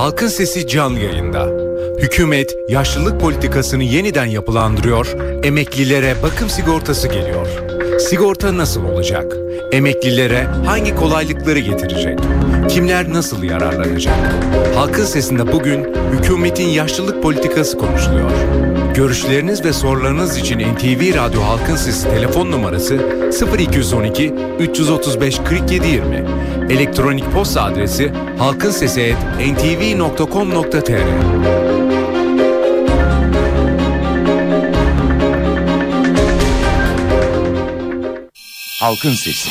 Halkın Sesi canlı yayında. Hükümet yaşlılık politikasını yeniden yapılandırıyor, emeklilere bakım sigortası geliyor. Sigorta nasıl olacak? Emeklilere hangi kolaylıkları getirecek? Kimler nasıl yararlanacak? Halkın Sesi'nde bugün hükümetin yaşlılık politikası konuşuluyor. Görüşleriniz ve sorularınız için NTV Radyo Halkın Sesi telefon numarası 0212 335 4720. Elektronik posta adresi halkinsesi@ntv.com.tr. Halkın Sesi.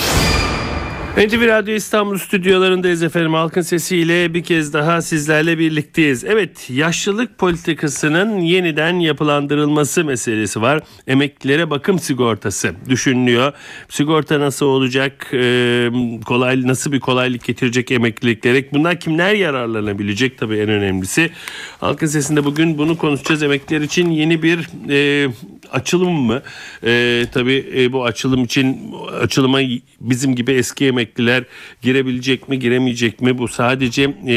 NTV Radyo İstanbul stüdyolarındayız efendim. Halkın sesiyle bir kez daha sizlerle birlikteyiz. Evet yaşlılık politikasının yeniden yapılandırılması meselesi var. Emeklilere bakım sigortası düşünülüyor. Sigorta nasıl olacak? Ee, kolay Nasıl bir kolaylık getirecek emekliliklere? Bunlar kimler yararlanabilecek? Tabii en önemlisi. Halkın sesinde bugün bunu konuşacağız. Emekliler için yeni bir e, açılım mı? E, tabii e, bu açılım için açılıma bizim gibi eski emekliler girebilecek mi giremeyecek mi? Bu sadece e,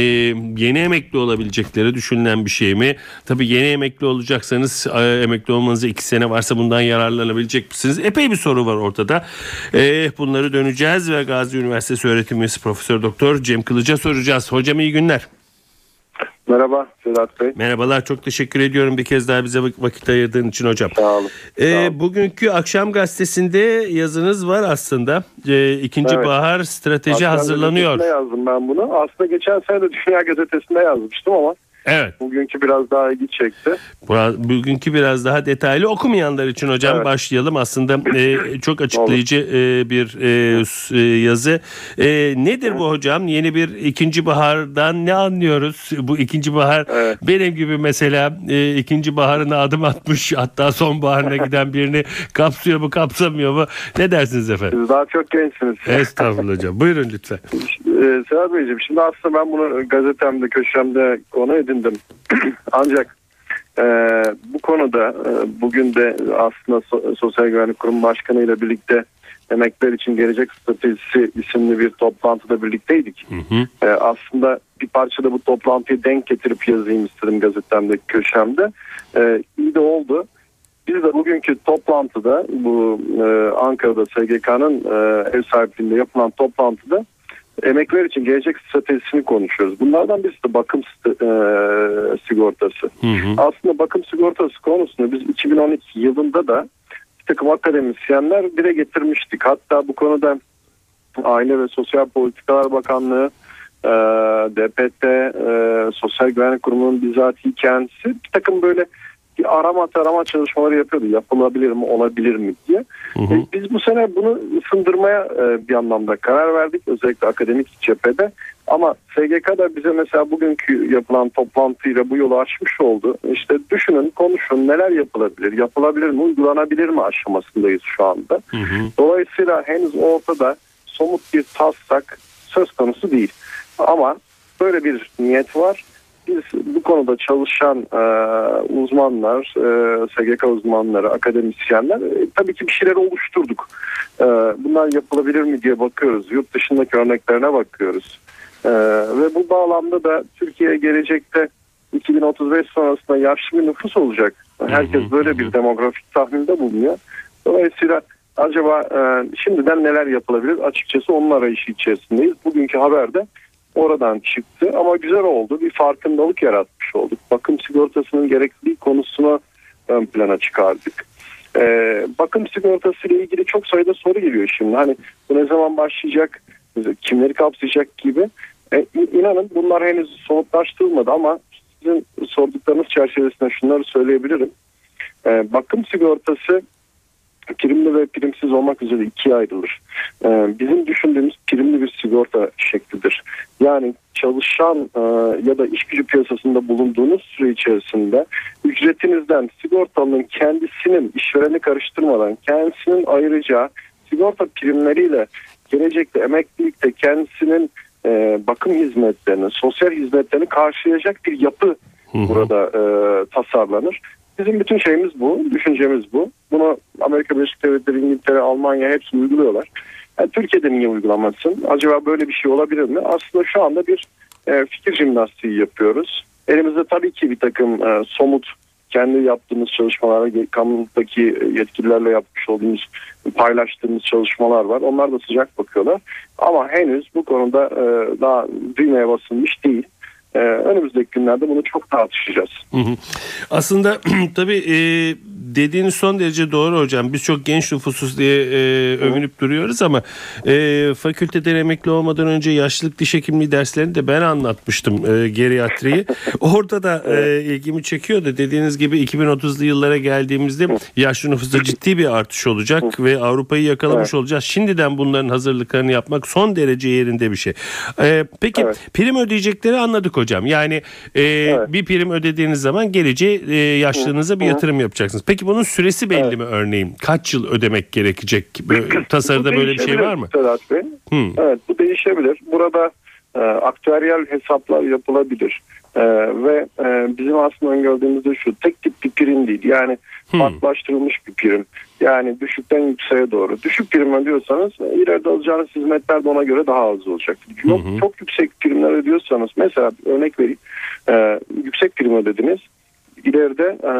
yeni emekli olabilecekleri düşünülen bir şey mi? Tabii yeni emekli olacaksanız e, emekli olmanıza iki sene varsa bundan yararlanabilecek misiniz? Epey bir soru var ortada. E, bunları döneceğiz ve Gazi Üniversitesi öğretim üyesi Profesör Doktor Cem Kılıç'a soracağız. Hocam iyi günler. Merhaba Sedat Bey. Merhabalar çok teşekkür ediyorum bir kez daha bize vakit ayırdığın için hocam. Sağ olun. Ee, Sağ olun. bugünkü akşam gazetesinde yazınız var aslında. Ee, ikinci Evet. bahar strateji Akşam hazırlanıyor. gazetesinde yazdım ben bunu. Aslında geçen sene de Dünya Gazetesi'nde yazmıştım ama Evet. bugünkü biraz daha ilgi çekti. Bugünkü biraz daha detaylı okumayanlar için hocam Evet. başlayalım. Aslında e, çok açıklayıcı e, bir e, e, yazı. E, nedir bu hocam? Yeni bir ikinci bahardan ne anlıyoruz? Bu ikinci bahar Evet. benim gibi mesela e, ikinci baharına adım atmış hatta sonbaharına giden birini kapsıyor mu kapsamıyor mu? Ne dersiniz efendim? Siz daha çok gençsiniz. Estağfurullah hocam. Buyurun lütfen. Ee, Sedat Beyciğim şimdi aslında ben bunu gazetemde köşemde konu edindim. Ancak e, bu konuda e, bugün de aslında So- Sosyal Güvenlik Kurumu Başkanı ile birlikte Emekliler için Gelecek Stratejisi isimli bir toplantıda birlikteydik. Hı hı. Ee, aslında bir parça da bu toplantıyı denk getirip yazayım istedim gazetemde köşemde. Ee, iyi de oldu. Biz de bugünkü toplantıda bu e, Ankara'da SGK'nın e, ev sahipliğinde yapılan toplantıda emekliler için gelecek stratejisini konuşuyoruz. Bunlardan birisi de bakım e, sigortası. Hı hı. Aslında bakım sigortası konusunu biz 2012 yılında da bir takım akademisyenler dile getirmiştik. Hatta bu konuda Aile ve Sosyal Politikalar Bakanlığı, e, DPT, e, Sosyal Güvenlik Kurumu'nun bizatihi kendisi bir takım böyle bir arama tarama çalışmaları yapıyordu. Yapılabilir mi, olabilir mi diye. Hı hı. E, Biz bu sene bunu ısındırmaya e, bir anlamda karar verdik. Özellikle akademik cephede. Ama SGK da bize mesela bugünkü yapılan toplantıyla bu yolu açmış oldu. İşte düşünün, konuşun neler yapılabilir, yapılabilir mi, uygulanabilir mi aşamasındayız şu anda. Hı hı. Dolayısıyla henüz ortada somut bir taslak söz konusu değil. Ama böyle bir niyet var. Biz bu konuda çalışan e, uzmanlar, e, SGK uzmanları, akademisyenler e, tabii ki bir şeyler oluşturduk. E, bunlar yapılabilir mi diye bakıyoruz. Yurt dışındaki örneklerine bakıyoruz. E, ve bu bağlamda da Türkiye gelecekte 2035 sonrasında yaşlı bir nüfus olacak. Herkes böyle bir demografik tahminde bulunuyor. Dolayısıyla acaba e, şimdiden neler yapılabilir? Açıkçası onun arayışı içerisindeyiz. Bugünkü haberde oradan çıktı ama güzel oldu. Bir farkındalık yaratmış olduk. Bakım sigortasının gerekliliği konusunu ön plana çıkardık. E, bakım sigortası ile ilgili çok sayıda soru geliyor şimdi. Hani bu ne zaman başlayacak? Kimleri kapsayacak gibi. E, inanın bunlar henüz somutlaştırılmadı ama sizin sorduklarınız çerçevesinde şunları söyleyebilirim. E, bakım sigortası primli ve primsiz olmak üzere ikiye ayrılır. Ee, bizim düşündüğümüz primli bir sigorta şeklidir. Yani çalışan e, ya da iş gücü piyasasında bulunduğunuz süre içerisinde ücretinizden sigortalının kendisinin işvereni karıştırmadan kendisinin ayıracağı sigorta primleriyle gelecekte emeklilikte kendisinin e, bakım hizmetlerini, sosyal hizmetlerini karşılayacak bir yapı burada e, tasarlanır. Bizim bütün şeyimiz bu, düşüncemiz bu. Bunu Amerika Birleşik Devletleri, İngiltere, Almanya hepsi uyguluyorlar. Yani Türkiye'de niye uygulamasın? Acaba böyle bir şey olabilir mi? Aslında şu anda bir e, fikir jimnastiği yapıyoruz. Elimizde tabii ki bir takım e, somut kendi yaptığımız çalışmalar, kamudaki yetkililerle yapmış olduğumuz, paylaştığımız çalışmalar var. Onlar da sıcak bakıyorlar. Ama henüz bu konuda e, daha düğmeye basılmış değil. Ee, önümüzdeki günlerde bunu çok tartışacağız. Aslında tabii e, dediğiniz son derece doğru hocam. Biz çok genç nüfusuz diye e, övünüp duruyoruz ama e, fakülteden emekli olmadan önce yaşlılık diş hekimliği derslerini de ben anlatmıştım e, geriatriyi. Orada da e, ilgimi çekiyordu. Dediğiniz gibi 2030'lu yıllara geldiğimizde yaşlı nüfusta ciddi bir artış olacak ve Avrupa'yı yakalamış evet. olacağız. Şimdiden bunların hazırlıklarını yapmak son derece yerinde bir şey. E, peki Evet. prim ödeyecekleri anladık hocam. Yani e, Evet. bir prim ödediğiniz zaman geleceğe e, yaşlılığınıza bir yatırım yapacaksınız. Peki bunun süresi belli Evet. mi örneğin? Kaç yıl ödemek gerekecek? Böyle, tasarıda böyle bir şey var mı? Sedat Bey. Hı. Evet bu değişebilir. Burada e, aktüeryal hesaplar yapılabilir. E, ve e, bizim aslında öngördüğümüz de şu tek tip bir prim değil. Yani Hmm. farklılaştırılmış bir prim. Yani düşükten yükseğe doğru. Düşük prim ödüyorsanız e, ileride alacağınız hizmetler de ona göre daha az olacak. Yok, hı. Çok yüksek primler ödüyorsanız mesela örnek vereyim. E, yüksek prim ödediniz. İleride e,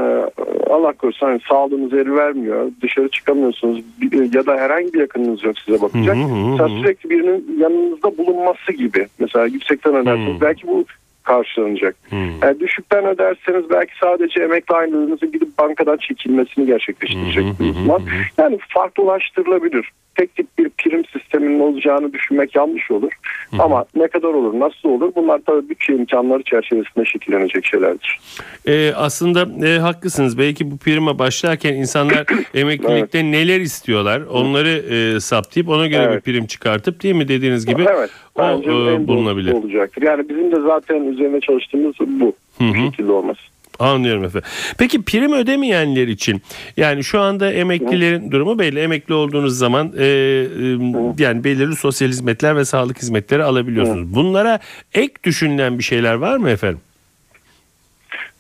Allah korusun hani sağlığınız el vermiyor. Dışarı çıkamıyorsunuz bir- ya da herhangi bir yakınınız yok size bakacak. Hı hı hı Mesela hı. sürekli birinin yanınızda bulunması gibi. Mesela yüksekten öderseniz Hı. belki bu karşılanacak. Yani düşükten öderseniz belki sadece emekli aylığınızın gidip bankadan çekilmesini gerçekleştirecek bir hı. Yani farklılaştırılabilir. Tek tip bir prim sisteminin olacağını düşünmek yanlış olur. Ama ne kadar olur, nasıl olur bunlar tabii bütçe imkanları çerçevesinde şekillenecek şeylerdir. E, aslında e, haklısınız. Belki bu prime başlarken insanlar emeklilikte neler istiyorlar onları e, saptayıp ona göre Evet. bir prim çıkartıp değil mi dediğiniz gibi evet. o e, bulunabilir. olacaktır. Yani bizim de zaten üzerine çalıştığımız bu. Hı Bu hı. şekilde olması. Anlıyorum efendim. Peki prim ödemeyenler için yani şu anda emeklilerin durumu belli. Emekli olduğunuz zaman e, e, yani belirli sosyal hizmetler ve sağlık hizmetleri alabiliyorsunuz. Bunlara ek düşünülen bir şeyler var mı efendim?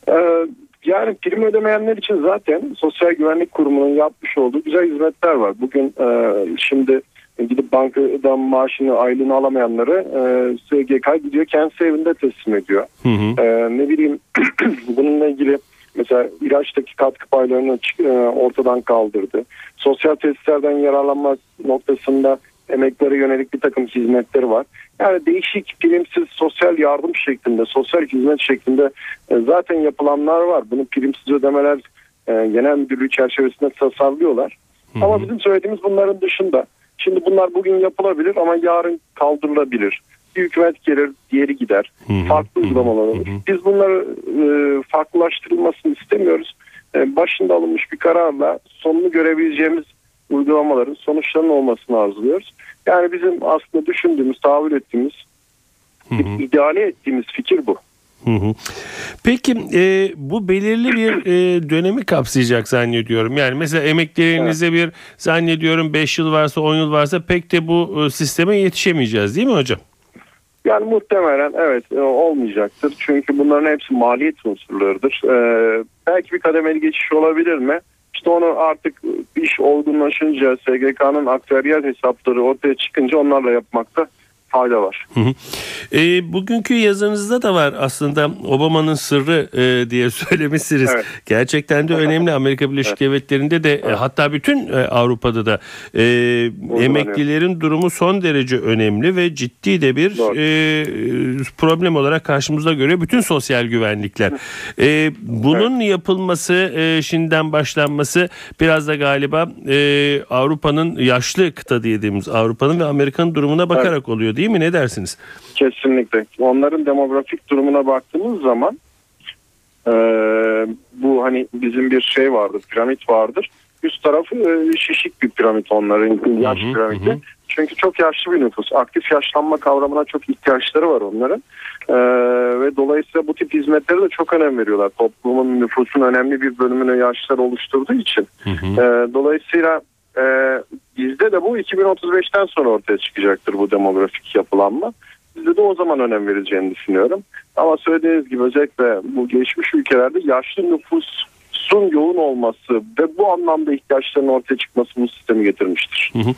Ee, yani prim ödemeyenler için zaten Sosyal Güvenlik Kurumu'nun yapmış olduğu güzel hizmetler var. Bugün e, şimdi gidip bankadan maaşını aylığını alamayanları e, SGK gidiyor kendisi evinde teslim ediyor. Hı hı. Ee, ne bileyim bununla ilgili mesela ilaçtaki katkı paylarını e, ortadan kaldırdı. Sosyal tesislerden yararlanma noktasında emeklere yönelik bir takım hizmetleri var. Yani değişik primsiz sosyal yardım şeklinde, sosyal hizmet şeklinde e, zaten yapılanlar var. Bunu primsiz ödemeler e, genel müdürlüğü çerçevesinde tasarlıyorlar. Ama bizim söylediğimiz bunların dışında. Şimdi bunlar bugün yapılabilir ama yarın kaldırılabilir. Bir hükümet gelir, diğeri gider. Hı hı, Farklı uygulamalar olur. Biz bunları e, farklılaştırılmasını istemiyoruz. E, başında alınmış bir kararla sonunu görebileceğimiz uygulamaların sonuçlarının olmasını arzuluyoruz. Yani bizim aslında düşündüğümüz, tahayyül ettiğimiz, Hı hı. ideale ettiğimiz fikir bu. Hı hı. Peki e, bu belirli bir e, dönemi kapsayacak zannediyorum. Yani mesela emeklerinize bir zannediyorum 5 yıl varsa 10 yıl varsa pek de bu e, sisteme yetişemeyeceğiz değil mi hocam? Yani muhtemelen evet e, olmayacaktır. Çünkü bunların hepsi maliyet unsurlarıdır. Ee, belki bir kademeli geçiş olabilir mi? İşte onu artık iş olgunlaşınca SGK'nın aktüeryel hesapları ortaya çıkınca onlarla yapmakta fayda var. Hı hı. E, bugünkü yazınızda da var aslında Obama'nın sırrı e, diye söylemişsiniz. Evet. Gerçekten de önemli. Amerika Birleşik Devletleri'nde de e, hatta bütün e, Avrupa'da da e, emeklilerin durumu son derece önemli ve ciddi de bir Doğru. e, problem olarak karşımızda görüyor bütün sosyal güvenlikler. E, bunun yapılması, e, şimdiden başlanması biraz da galiba e, Avrupa'nın yaşlı kıta dediğimiz Avrupa'nın ve Amerika'nın durumuna bakarak oluyor değil mi? Ne dersiniz? Kesinlikle. Onların demografik durumuna baktığımız zaman e, bu hani bizim bir şey vardır, piramit vardır. Üst tarafı e, şişik bir piramit onların, yaş hı, piramidi. hı. Çünkü çok yaşlı bir nüfus. Aktif yaşlanma kavramına çok ihtiyaçları var onların. E, ve dolayısıyla bu tip hizmetlere de çok önem veriyorlar. Toplumun nüfusun önemli bir bölümünü yaşlılar oluşturduğu için. Hı hı. E, dolayısıyla e, bizde de bu 2035'ten sonra ortaya çıkacaktır bu demografik yapılanma. Bizde de o zaman önem verileceğini düşünüyorum. Ama söylediğiniz gibi özellikle bu gelişmiş ülkelerde yaşlı nüfus yoğun olması ve bu anlamda ihtiyaçların ortaya çıkması bu sistemi getirmiştir. Hı hı.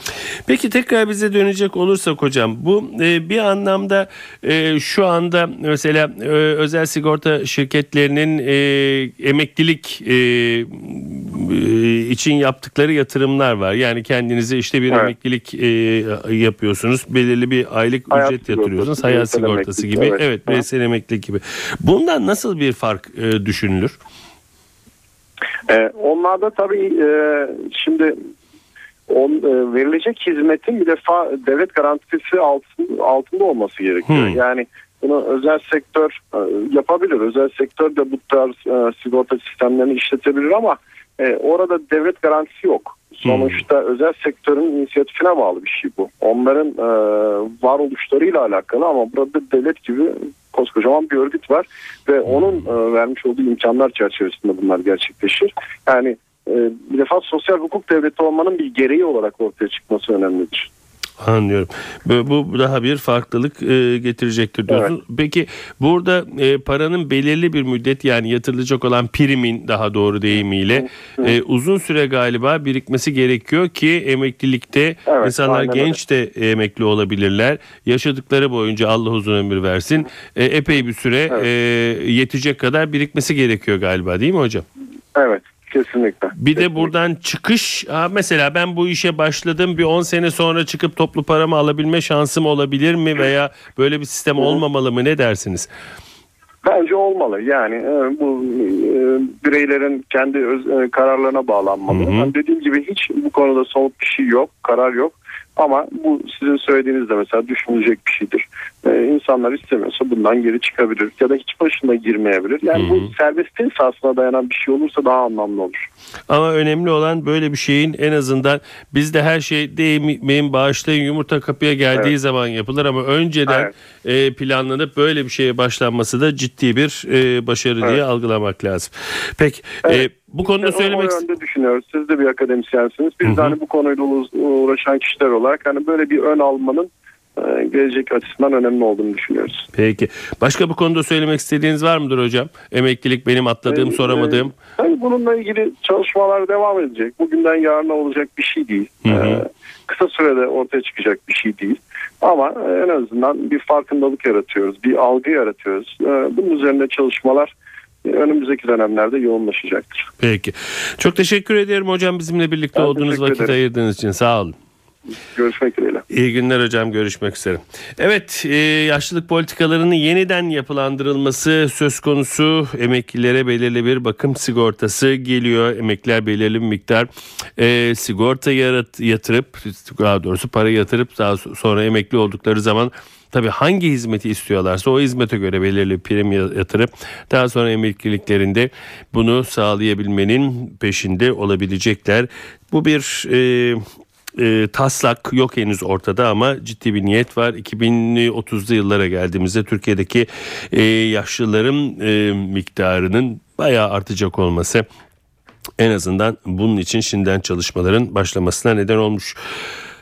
Peki tekrar bize dönecek olursak hocam bu e, bir anlamda e, şu anda mesela e, özel sigorta şirketlerinin e, emeklilik e, e, için yaptıkları yatırımlar var. Yani kendinize işte bir Evet. emeklilik e, yapıyorsunuz. Belirli bir aylık Hayat ücret yatırıyorsunuz. Hayat sigortası gibi. evet. Evet, bireysel emeklilik gibi. Bundan nasıl bir fark e, düşünülür? Ee, onlarda tabii e, şimdi on, e, verilecek hizmetin bir defa devlet garantisi altın, altında olması gerekiyor. Hmm. Yani bunu özel sektör e, yapabilir. Özel sektör de bu tarz e, sigorta sistemlerini işletebilir ama e, orada devlet garantisi yok. Sonuçta özel sektörün inisiyatifine bağlı bir şey bu. Onların e, varoluşlarıyla alakalı ama burada devlet gibi koskocaman bir örgüt var ve onun e, vermiş olduğu imkanlar çerçevesinde bunlar gerçekleşir. Yani e, bir defa sosyal hukuk devleti olmanın bir gereği olarak ortaya çıkması önemlidir. Anlıyorum. Bu, daha bir farklılık e, getirecektir diyorsun. Peki burada e, paranın belirli bir müddet yani yatırılacak olan primin daha doğru deyimiyle e, uzun süre galiba birikmesi gerekiyor ki emeklilikte Evet, insanlar aynen genç de emekli olabilirler. Yaşadıkları boyunca Allah uzun ömür versin. Epey bir süre Evet. yetecek kadar birikmesi gerekiyor galiba değil mi hocam? Evet kesinlikle. Bir de buradan çıkış ha mesela ben bu işe başladım bir 10 sene sonra çıkıp toplu paramı alabilme şansım olabilir mi veya böyle bir sistem olmamalı mı ne dersiniz? Bence olmalı. Yani e, bu e, bireylerin kendi öz, e, kararlarına bağlanmalı. Hı hı. Yani dediğim gibi hiç bu konuda somut bir şey yok, karar yok. Ama bu sizin söylediğiniz de mesela düşünülecek bir şeydir. E, insanlar istemiyorsa bundan geri çıkabilir ya da hiç başına girmeyebilir. Yani Hı bu serbestliğin sahasına dayanan bir şey olursa daha anlamlı olur. Ama önemli olan böyle bir şeyin en azından bizde her şey değmeyin bağışlayın yumurta kapıya geldiği Evet. zaman yapılır ama önceden e, planlanıp böyle bir şeye başlanması da ciddi bir e, başarı diye Evet. algılamak lazım. Peki Evet. e, bu konuda de söylemek o yönde düşünüyoruz. Siz de bir akademisyensiniz. Biz Hı hı. de hani bu konuyla uğra- uğraşan kişiler olarak hani böyle bir ön almanın e, gelecek açısından önemli olduğunu düşünüyoruz. Peki. Başka bu konuda söylemek istediğiniz var mıdır hocam? Emeklilik benim atladığım, Ee, soramadığım. e, tabii bununla ilgili çalışmalar devam edecek. Bugünden yarına olacak bir şey değil. Hı hı. Ee, kısa sürede ortaya çıkacak bir şey değil. Ama e, en azından bir farkındalık yaratıyoruz, bir algı yaratıyoruz. Ee, bunun üzerinde çalışmalar e, önümüzdeki dönemlerde yoğunlaşacaktır. Peki. Çok teşekkür ederim hocam bizimle birlikte Ben olduğunuz vakit ederim. ayırdığınız için. Sağ olun. Görüşmek dileğiyle. İyi günler hocam görüşmek üzere. Evet e, yaşlılık politikalarının yeniden yapılandırılması söz konusu emeklilere belirli bir bakım sigortası geliyor. Emekliler belirli bir miktar e, sigorta yarat, yatırıp daha doğrusu para yatırıp daha sonra emekli oldukları zaman Tabii hangi hizmeti istiyorlarsa o hizmete göre belirli prim yatırıp daha sonra emekliliklerinde bunu sağlayabilmenin peşinde olabilecekler. Bu bir e, e, taslak yok henüz ortada ama ciddi bir niyet var. 2030'lu yıllara geldiğimizde Türkiye'deki e, yaşlıların e, miktarının bayağı artacak olması en azından bunun için şimdiden çalışmaların başlamasına neden olmuş.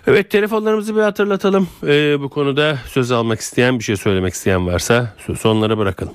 Evet telefonlarımızı bir hatırlatalım. E, bu konuda söz almak isteyen bir şey söylemek isteyen varsa sonlara bırakalım.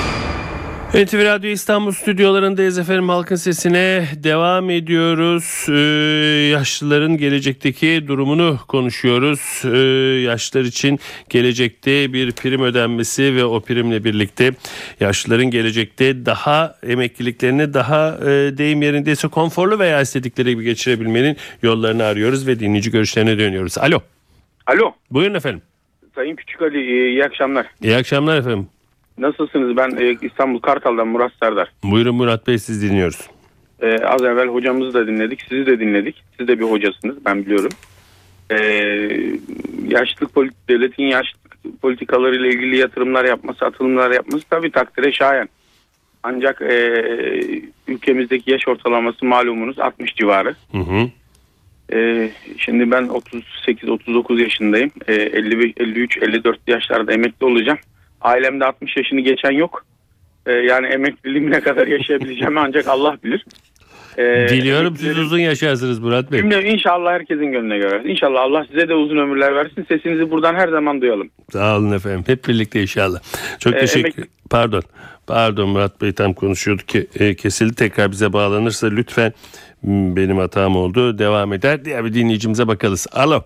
NTV Radyo İstanbul stüdyolarındayız efendim halkın sesine devam ediyoruz. Ee, yaşlıların gelecekteki durumunu konuşuyoruz. Ee, yaşlılar için gelecekte bir prim ödenmesi ve o primle birlikte yaşlıların gelecekte daha emekliliklerini daha e, deyim yerindeyse konforlu veya istedikleri gibi geçirebilmenin yollarını arıyoruz ve dinleyici görüşlerine dönüyoruz. Alo. Alo Buyurun efendim. Sayın Küçük Ali iyi akşamlar. İyi akşamlar efendim. Nasılsınız? Ben e, İstanbul Kartal'dan Murat Serdar. Buyurun Murat Bey siz dinliyoruz. E, az evvel hocamızı da dinledik, sizi de dinledik. Siz de bir hocasınız ben biliyorum. E, yaşlılık polit devletin yaşlılık politikalarıyla ilgili yatırımlar yapması, atılımlar yapması tabii takdire şayan. Ancak e, ülkemizdeki yaş ortalaması malumunuz 60 civarı. Hı hı. Ee, şimdi ben 38-39 yaşındayım. Ee, 50, 53, 54 yaşlarda emekli olacağım. Ailemde 60 yaşını geçen yok. Ee, yani emekliliğimi ne kadar yaşayabileceğimi ancak Allah bilir. Ee, Diliyorum siz uzun yaşarsınız Murat Bey. Cümle inşallah herkesin gönlüne göre. İnşallah Allah size de uzun ömürler versin. Sesinizi buradan her zaman duyalım. Sağ olun efendim. Hep birlikte inşallah. Çok Ee, teşekkür. emek- Pardon. Pardon Murat Bey tam konuşuyorduk ki e, kesildi. Tekrar bize bağlanırsa lütfen m, benim hatam oldu. Devam eder. Diğer bir dinleyicimize bakarız. Alo.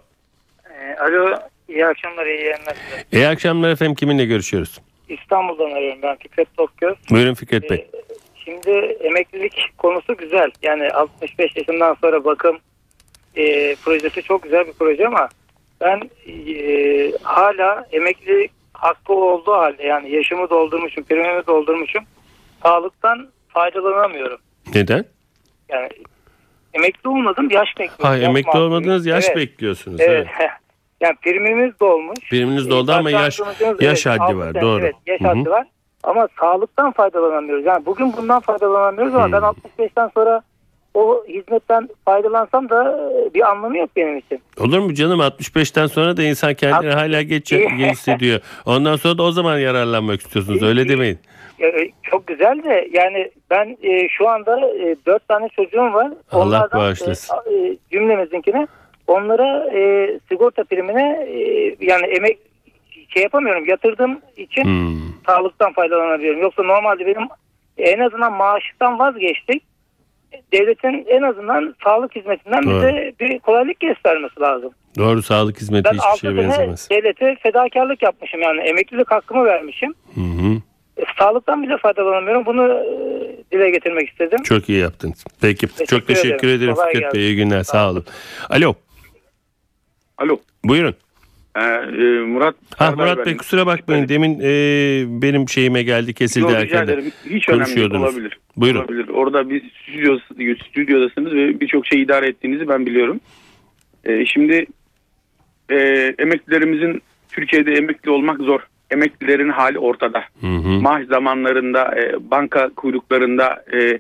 Ee, Alo, iyi akşamlar, iyi yayınlar. İyi akşamlar efendim. Kiminle görüşüyoruz? İstanbul'dan arıyorum ben Fikret Tokgöz. Buyurun Fikret Bey. Ee, Şimdi emeklilik konusu güzel. Yani 65 yaşından sonra bakım e, projesi çok güzel bir proje ama ben e, hala emeklilik hakkı olduğu halde yani yaşımı doldurmuşum, primimi doldurmuşum. Sağlıktan faydalanamıyorum. Neden? Yani emekli olmadım, yaş bekliyorum. Ha Yaş emekli olmadınız yaş evet, bekliyorsunuz. Evet. Evet. yani primimiz dolmuş. Priminiz doldu ama yaş yaş evet, haddi var. sene, Doğru. Evet yaş Hı hı. haddi var. Ama sağlıktan faydalanamıyoruz. Yani bugün bundan faydalanamıyoruz ama Hı. ben 65'ten sonra o hizmetten faydalansam da e, bir anlamı yok benim için. Olur mu canım 65'ten sonra da insan kendini Alt- hala geç geç hissediyor. Ondan sonra da o zaman yararlanmak istiyorsunuz. Öyle demeyin. E, çok güzel de yani ben e, şu anda e, 4 tane çocuğum var. Allah Onlardan, bağışlasın. E, cümlemizinkine onlara e, sigorta primine e, yani emek şey yapamıyorum yatırdığım için Hmm. sağlıktan faydalanabiliyorum. Yoksa normalde benim en azından maaştan vazgeçtik. Devletin en azından sağlık hizmetinden Doğru. bize bir kolaylık göstermesi lazım. Doğru sağlık hizmeti Ben hiçbir 6 şeye benzemez. devlete fedakarlık yapmışım yani emeklilik hakkımı vermişim. Hı hı. E, sağlıktan bile faydalanamıyorum. Bunu e, dile getirmek istedim. Çok iyi yaptınız. Peki. Teşekkür Çok teşekkür ederim. ederim Fikret. Bey. İyi günler. Sağ olun. Alo. Alo. Buyurun. Ee, e, Murat. Ha Serdar Murat. Bey kusura bakmayın. Demin e, benim şeyime geldi kesildi Yok, rica ederim. Hiç önemli değil. Olabilir. Buyurun. Olabilir. Orada bir stüdyo, stüdyodasınız ve birçok şey idare ettiğinizi ben biliyorum. Ee, şimdi e, emeklilerimizin Türkiye'de emekli olmak zor. Emeklilerin hali ortada. Hı hı. Maaş zamanlarında e, banka kuyruklarında e,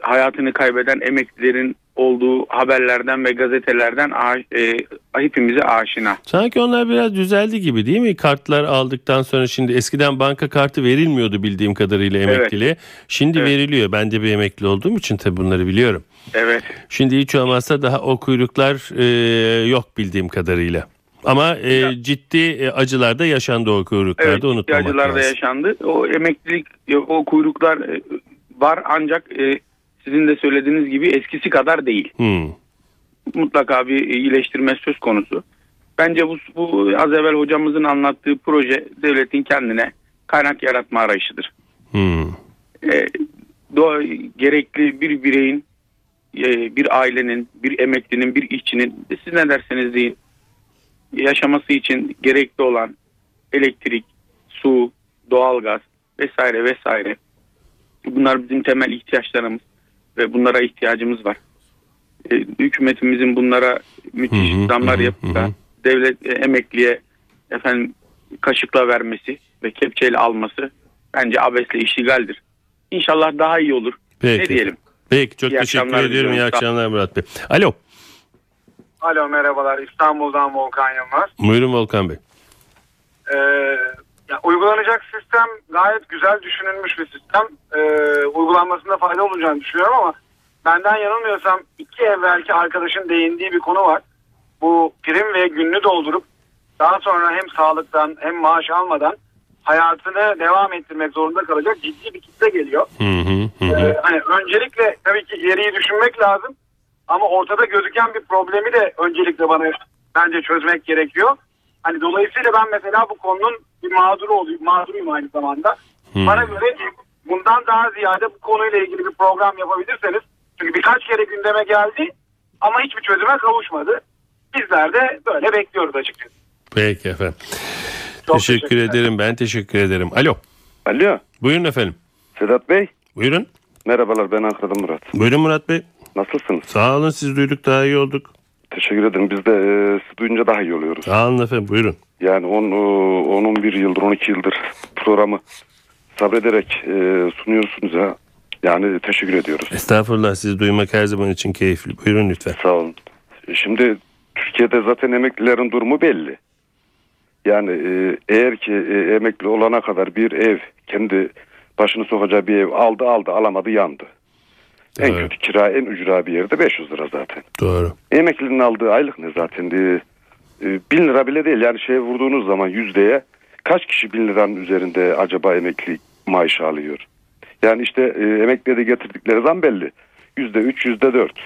hayatını kaybeden emeklilerin olduğu haberlerden ve gazetelerden e, hepimize aşina. Sanki onlar biraz düzeldi gibi değil mi? Kartlar aldıktan sonra şimdi eskiden banka kartı verilmiyordu bildiğim kadarıyla Evet. emekliliğe. Şimdi Evet. veriliyor. Ben de bir emekli olduğum için tabii bunları biliyorum. Evet. Şimdi hiç olmazsa daha o kuyruklar e, yok bildiğim kadarıyla. Ama e, ciddi e, acılar da yaşandı o kuyruklarda Evet, unutmamak da lazım. yaşandı. O emeklilik, e, o kuyruklar e, var ancak e, sizin de söylediğiniz gibi eskisi kadar değil. Hmm. Mutlaka bir iyileştirme söz konusu. Bence bu, bu az evvel hocamızın anlattığı proje devletin kendine kaynak yaratma arayışıdır. Hmm. E, doğa, gerekli bir bireyin, e, bir ailenin, bir emeklinin, bir işçinin siz ne derseniz deyin yaşaması için gerekli olan elektrik, su, doğalgaz vesaire vesaire. Bunlar bizim temel ihtiyaçlarımız ve bunlara ihtiyacımız var. E, hükümetimizin bunlara müthiş Hı hı, zamlar hı yapıp da devlet e, emekliye efendim kaşıkla vermesi ve kepçeyle alması bence abesle iştigaldir. İnşallah daha iyi olur. Peki. Ne diyelim? Peki çok İyi teşekkür ediyorum. İyi akşamlar Murat Bey. Alo. Alo merhabalar İstanbul'dan Volkan Yılmaz. Buyurun Volkan Bey. Ee, ya, uygulanacak sistem gayet güzel düşünülmüş bir sistem. Ee, uygulanmasında fayda olacağını düşünüyorum ama benden yanılmıyorsam iki evvelki arkadaşın değindiği bir konu var. Bu prim ve gününü doldurup daha sonra hem sağlıktan hem maaş almadan hayatını devam ettirmek zorunda kalacak ciddi bir kitle geliyor. Hı hı hı. hı. Ee, hani öncelikle tabii ki ileriyi düşünmek lazım. Ama ortada gözüken bir problemi de öncelikle bana bence çözmek gerekiyor. Hani dolayısıyla ben mesela bu konunun bir mağduru olayım, mağduruyum aynı zamanda. Hmm. Bana göre bundan daha ziyade bu konuyla ilgili bir program yapabilirseniz. Çünkü birkaç kere gündeme geldi ama hiçbir çözüme kavuşmadı. Bizler de böyle bekliyoruz açıkçası. Peki efendim. Çok teşekkür teşekkürler. ederim. Ben teşekkür ederim. Alo. Alo Buyurun efendim. Sedat Bey. Buyurun. Merhabalar ben Ankara'dan Murat. Buyurun Murat Bey. Nasılsınız? Sağ olun siz duyduk daha iyi olduk. Teşekkür ederim. Biz de e, sizi duyunca daha iyi oluyoruz. Olun efendim buyurun. Yani 10-11 yıldır 12 yıldır programı sabrederek e, sunuyorsunuz ya. Yani teşekkür ediyoruz. Estağfurullah sizi duymak her zaman için keyifli. Buyurun lütfen. Sağ olun. Şimdi Türkiye'de zaten emeklilerin durumu belli. Yani e, eğer ki e, emekli olana kadar bir ev kendi başını sokacağı bir ev aldı aldı alamadı yandı. En Evet. kötü kira en ücra bir yerde 500 lira zaten. Doğru. Emeklinin aldığı aylık ne zaten? E, e, bin lira bile değil yani şeye vurduğunuz zaman yüzdeye kaç kişi bin liranın üzerinde acaba emekli maaşı alıyor? Yani işte e, emekliye de getirdikleri zam belli. Yüzde üç, yüzde dört.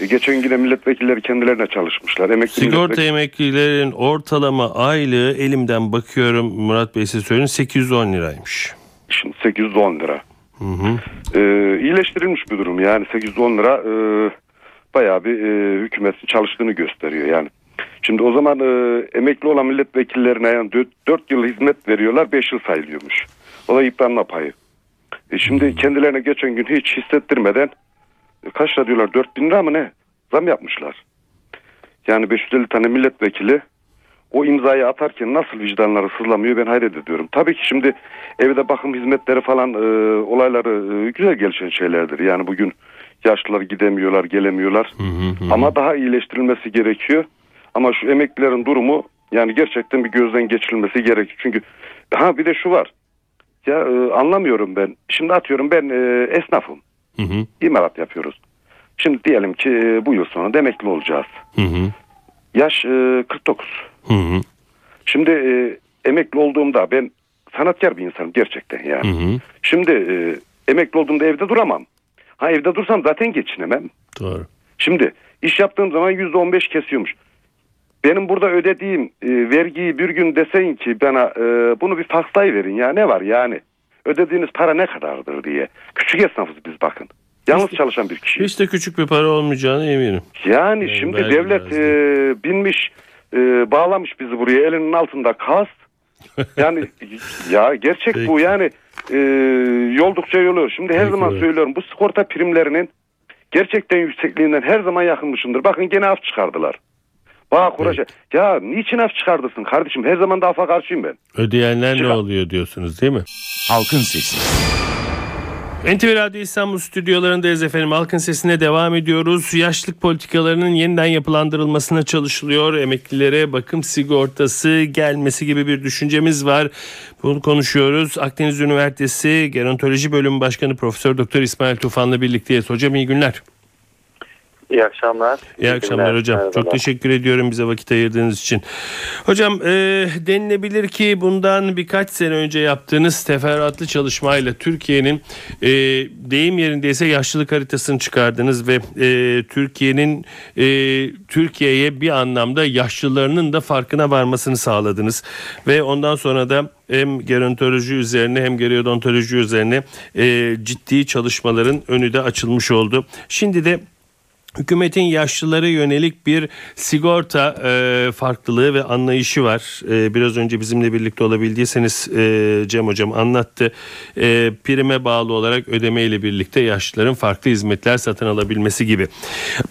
E, geçen yine milletvekilleri kendilerine çalışmışlar. Emekli Sigorta milletvekili- emeklilerin ortalama aylığı elimden bakıyorum Murat Bey size söyleyeyim 810 liraymış. Şimdi 810 lira. Hı hı. E, iyileştirilmiş bir durum yani 810 lira e, bayağı bir e, hükümetin çalıştığını gösteriyor yani. Şimdi o zaman e, emekli olan milletvekillerine yani 4, yıl hizmet veriyorlar 5 yıl sayılıyormuş. O da yıpranma payı. E şimdi kendilerine geçen gün hiç hissettirmeden e, kaç lira diyorlar 4 bin lira mı ne zam yapmışlar. Yani 550 tane milletvekili o imzayı atarken nasıl vicdanları sızlamıyor ben hayret ediyorum. Tabii ki şimdi evde bakım hizmetleri falan e, olayları e, güzel gelişen şeylerdir. Yani bugün yaşlılar gidemiyorlar gelemiyorlar ama daha iyileştirilmesi gerekiyor. Ama şu emeklilerin durumu yani gerçekten bir gözden geçirilmesi gerekiyor. Çünkü ha bir de şu var. Ya e, anlamıyorum ben. Şimdi atıyorum ben e, esnafım. Hı hı. İmalat yapıyoruz. Şimdi diyelim ki e, bu yıl sonunda emekli olacağız. Hı hı. Yaş e, 49. Hı hı. Şimdi e, emekli olduğumda ben sanatkar bir insanım gerçekten yani. Hı hı. Şimdi e, emekli olduğumda evde duramam. Ha evde dursam zaten geçinemem. Doğru. Şimdi iş yaptığım zaman yüzde on beş kesiyormuş. Benim burada ödediğim e, vergiyi bir gün deseyin ki bana e, bunu bir fakslayı verin ya ne var yani. Ödediğiniz para ne kadardır diye. Küçük esnafız biz bakın. Yalnız çalışan bir kişi. Hiç de küçük bir para olmayacağına eminim. Yani Yani şimdi devlet e, binmiş e, bağlamış bizi buraya elinin altında kas. Yani ya gerçek Peki. bu yani e, yoldukça yoluyor. Şimdi her Peki, zaman evet. söylüyorum bu sigorta primlerinin gerçekten yüksekliğinden her zaman yakınmışımdır. Bakın gene af çıkardılar. Bağ kuraşa. Ya niçin af çıkardırsın kardeşim? Her zaman da afa karşıyım ben. Ödeyenler ne Çıkar. oluyor diyorsunuz değil mi? Halkın Sesi. NTV Radyo İstanbul stüdyolarındayız efendim. Halkın sesine devam ediyoruz. Yaşlık politikalarının yeniden yapılandırılmasına çalışılıyor. Emeklilere bakım sigortası gelmesi gibi bir düşüncemiz var. Bunu konuşuyoruz. Akdeniz Üniversitesi Gerontoloji Bölümü Başkanı Profesör Doktor İsmail Tufan'la birlikteyiz. Hocam iyi günler. İyi akşamlar. İyi akşamlar hocam. Çok Merhabalar. teşekkür ediyorum bize vakit ayırdığınız için. Hocam e, denilebilir ki bundan birkaç sene önce yaptığınız teferruatlı çalışmayla Türkiye'nin e, deyim yerindeyse yaşlılık haritasını çıkardınız ve e, Türkiye'nin e, Türkiye'ye bir anlamda yaşlılarının da farkına varmasını sağladınız. Ve ondan sonra da hem gerontoloji üzerine hem gerodontoloji üzerine e, ciddi çalışmaların önü de açılmış oldu. Şimdi de Hükümetin yaşlılara yönelik bir sigorta e, farklılığı ve anlayışı var. E, biraz önce bizimle birlikte olabildiyseniz e, Cem Hocam anlattı. E, prime bağlı olarak ödeme ile birlikte yaşlıların farklı hizmetler satın alabilmesi gibi.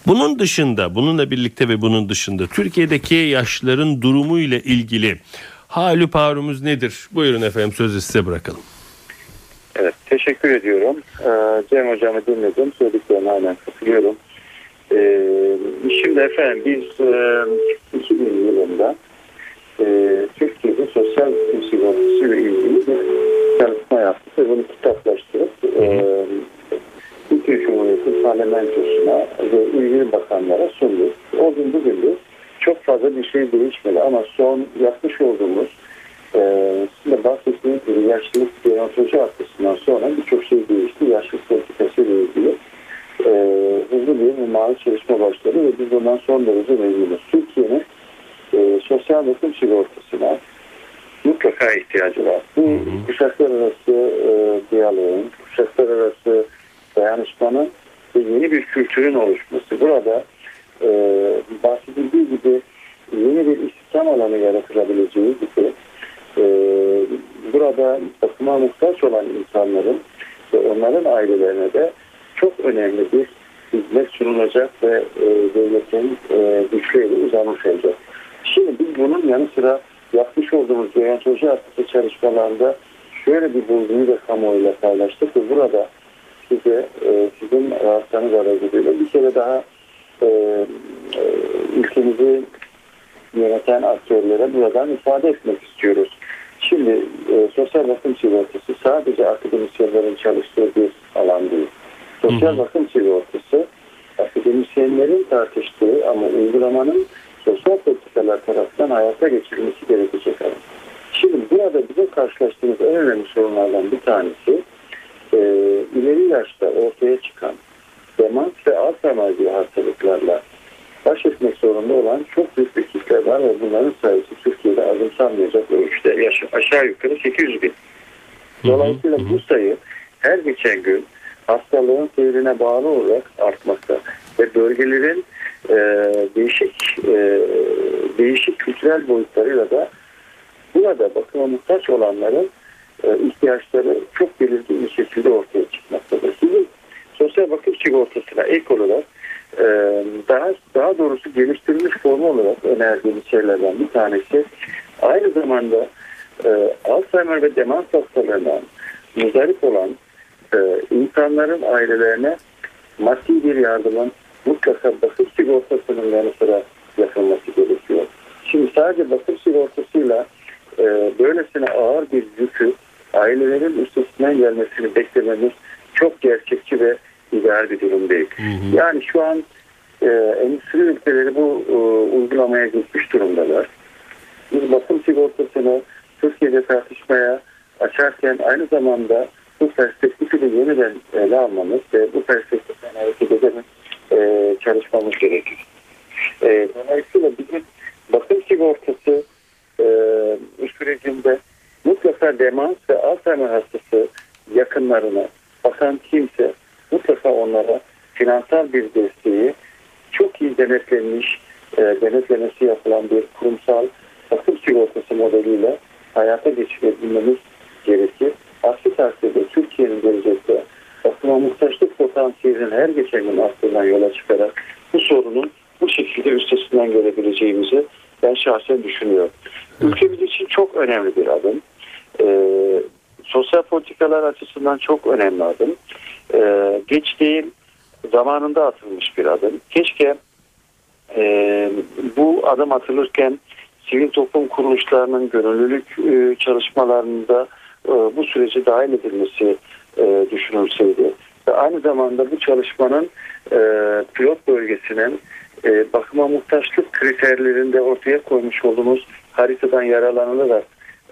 Bunun dışında, bununla birlikte ve bunun dışında Türkiye'deki yaşlıların durumu ile ilgili halü parumuz nedir? Buyurun efendim sözü size bırakalım. Evet, teşekkür ediyorum. Ee, Cem Hocam'ı dinledim. Söylediklerine aynen katılıyorum. Ee, şimdi efendim biz e, 2000 yılında e, Türkiye'de sosyal tutum sigortası ile ilgili bir çalışma yaptık ve bunu kitaplaştırıp e, Türkiye Cumhuriyeti parlamentosuna ve ilgili bakanlara sunduk. O gün bugündür çok fazla bir şey değişmedi ama son yapmış olduğumuz e, sizin de bahsettiğiniz gibi yaşlılık gerontoloji arkasından sonra birçok şey değişti. Yaşlılık politikası e, hızlı bir mimari çalışma başladı ve biz bundan son derece memnunuz. Türkiye'nin e, sosyal bakım sigortasına mutlaka ihtiyacı var. Bu kuşaklar arası e, diyaloğun, kuşaklar arası dayanışmanın ve yeni bir kültürün oluşması. Burada e, bahsedildiği gibi yeni bir istihdam alanı yaratılabileceği gibi e, burada bakıma muhtaç olan insanların ve onların ailelerine de çok önemli bir hizmet sunulacak ve e, devletin e, güçlü eli uzanmış olacak. Şimdi biz bunun yanı sıra yapmış olduğumuz gerontoloji hakkında çalışmalarında şöyle bir bulguyu da kamuoyuyla paylaştık ve burada size e, sizin rahatlarınız aracılığıyla bir kere daha e, e, ülkemizi yöneten aktörlere buradan ifade etmek istiyoruz. Şimdi e, sosyal bakım sigortası sadece akademisyenlerin çalıştığı bir alan değil. Sosyal bakım sigortası akademisyenlerin tartıştığı ama uygulamanın sosyal politikalar tarafından hayata geçirilmesi gerekecek alan. Şimdi burada bize karşılaştığımız en önemli sorunlardan bir tanesi e, ileri yaşta ortaya çıkan demans ve Alzheimer gibi hastalıklarla baş etmek zorunda olan çok büyük bir kitle var ve bunların sayısı Türkiye'de azımsanmayacak ölçüde yaş- aşağı yukarı 800 bin. Dolayısıyla bu sayı her geçen gün hastalığın seyrine bağlı olarak artmakta ve bölgelerin e, değişik e, değişik kültürel boyutlarıyla da burada bakıma muhtaç olanların e, ihtiyaçları çok belirgin bir şekilde ortaya çıkmaktadır. Bizim sosyal bakım sigortasına ek olarak e, daha daha doğrusu geliştirilmiş formu olarak önerdiğimiz şeylerden bir tanesi aynı zamanda e, Alzheimer ve demans hastalarından muzdarip olan e, insanların ailelerine maddi bir yardımın mutlaka bakım sigortasının yanı sıra yapılması gerekiyor. Şimdi sadece bakım sigortasıyla e, böylesine ağır bir yükü ailelerin üstesinden gelmesini beklememiz çok gerçekçi ve ideal bir durum değil. Yani şu an e, endüstri ülkeleri bu e, uygulamaya geçmiş durumdalar. Biz bakım sigortasını Türkiye'de tartışmaya açarken aynı zamanda bu perspektifi de yeniden ele almamız ve bu perspektiften hareket ederek e, çalışmamız gerekir. E, dolayısıyla bizim bakım sigortası e, sürecinde mutlaka demans ve Alzheimer hastası yakınlarına bakan kimse mutlaka onlara finansal bir desteği çok iyi denetlenmiş, e, denetlemesi yapılan bir kurumsal bakım sigortası modeliyle hayata geçirebilmemiz gerekir. Aksi takdirde Türkiye'nin gelecekte bakıma muhtaçlık potansiyelinin her geçen gün arttığından yola çıkarak bu sorunun bu şekilde üstesinden gelebileceğimizi ben şahsen düşünüyorum. Ülkemiz için çok önemli bir adım. Ee, sosyal politikalar açısından çok önemli adım. Ee, geç değil, zamanında atılmış bir adım. Keşke e, bu adım atılırken sivil toplum kuruluşlarının gönüllülük e, çalışmalarında bu süreci dahil edilmesi e, düşünülseydi. Ve aynı zamanda bu çalışmanın e, pilot bölgesinin e, bakıma muhtaçlık kriterlerinde ortaya koymuş olduğumuz haritadan yararlanılarak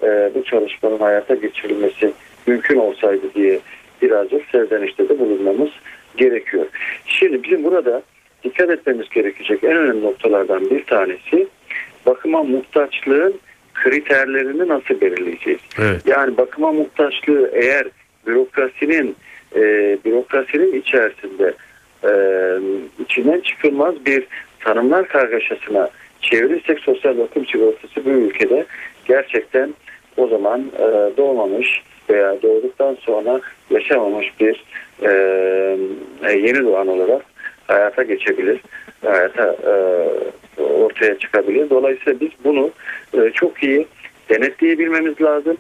e, bu çalışmanın hayata geçirilmesi mümkün olsaydı diye birazcık serzenişte de bulunmamız gerekiyor. Şimdi bizim burada dikkat etmemiz gerekecek en önemli noktalardan bir tanesi bakıma muhtaçlığın kriterlerini nasıl belirleyeceğiz? Evet. Yani bakıma muhtaçlığı eğer bürokrasinin e, bürokrasinin içerisinde e, içinden çıkılmaz bir tanımlar kargaşasına çevirirsek sosyal bakım sigortası bu ülkede gerçekten o zaman e, doğmamış veya doğduktan sonra yaşamamış bir e, e, yeni doğan olarak hayata geçebilir, hayata e, ortaya çıkabilir. Dolayısıyla biz bunu e, çok iyi denetleyebilmemiz lazım.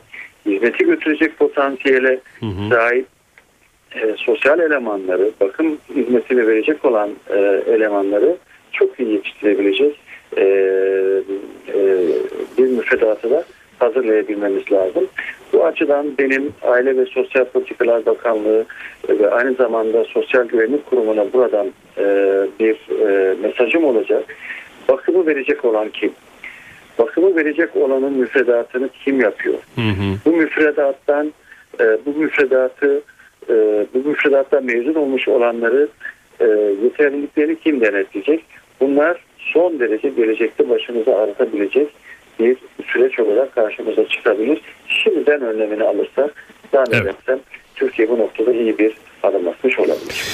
Hizmeti götürecek potansiyele sahip e, sosyal elemanları, bakım hizmetini verecek olan e, elemanları çok iyi yetiştirebilecek e, e, bir müfredatı da hazırlayabilmemiz lazım. Bu açıdan benim Aile ve Sosyal Politikalar Bakanlığı ve aynı zamanda Sosyal Güvenlik Kurumu'na buradan e, bir e, mesajım olacak. Bakımı verecek olan kim? Bakımı verecek olanın müfredatını kim yapıyor? Bu müfredattan e, bu müfredatı e, bu müfredattan mezun olmuş olanları e, yeterliliklerini kim denetleyecek? Bunlar son derece gelecekte başımıza ağrıtabilecek bir süreç olarak karşımıza çıkabilir. Şimdiden önlemini alırsak zannedersem Türkiye bu noktada iyi bir adım atmış olabilir.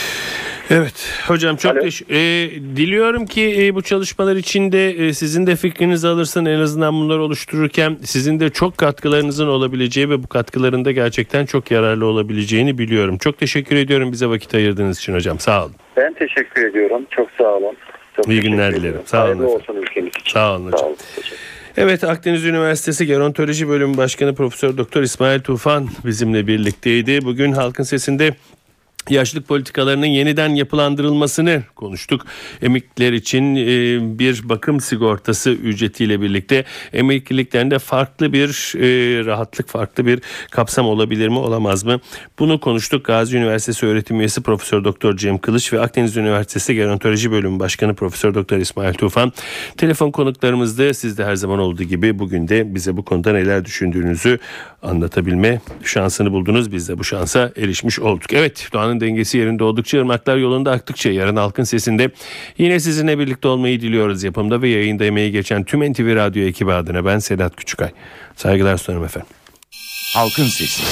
Evet hocam çok teş- e, diliyorum ki e, bu çalışmalar içinde e, sizin de fikrinizi alırsın en azından bunları oluştururken sizin de çok katkılarınızın olabileceği ve bu katkıların da gerçekten çok yararlı olabileceğini biliyorum. Çok teşekkür ediyorum bize vakit ayırdığınız için hocam sağ olun. Ben teşekkür ediyorum. Çok sağ olun. Çok İyi günler dilerim. Sağ olun olsun ülkemiz için. Sağ olun hocam. Sağ olun. Evet Akdeniz Üniversitesi Gerontoloji Bölümü Başkanı Profesör Doktor İsmail Tufan bizimle birlikteydi. Bugün Halkın Sesi'nde yaşlılık politikalarının yeniden yapılandırılmasını konuştuk. Emekliler için e, bir bakım sigortası ücretiyle birlikte emekliliklerinde farklı bir e, rahatlık, farklı bir kapsam olabilir mi, olamaz mı? Bunu konuştuk. Gazi Üniversitesi öğretim üyesi Profesör Doktor Cem Kılıç ve Akdeniz Üniversitesi Gerontoloji Bölümü Başkanı Profesör Doktor İsmail Tufan. Telefon konuklarımızda siz de her zaman olduğu gibi bugün de bize bu konuda neler düşündüğünüzü anlatabilme şansını buldunuz. Biz de bu şansa erişmiş olduk. Evet Doğan'ın dengesi yerinde oldukça ırmaklar yolunda aktıkça yarın halkın sesinde yine sizinle birlikte olmayı diliyoruz. Yapımda ve yayında emeği geçen tüm NTV Radyo ekibi adına ben Sedat Küçükay. Saygılar sunarım efendim. Halkın Sesi.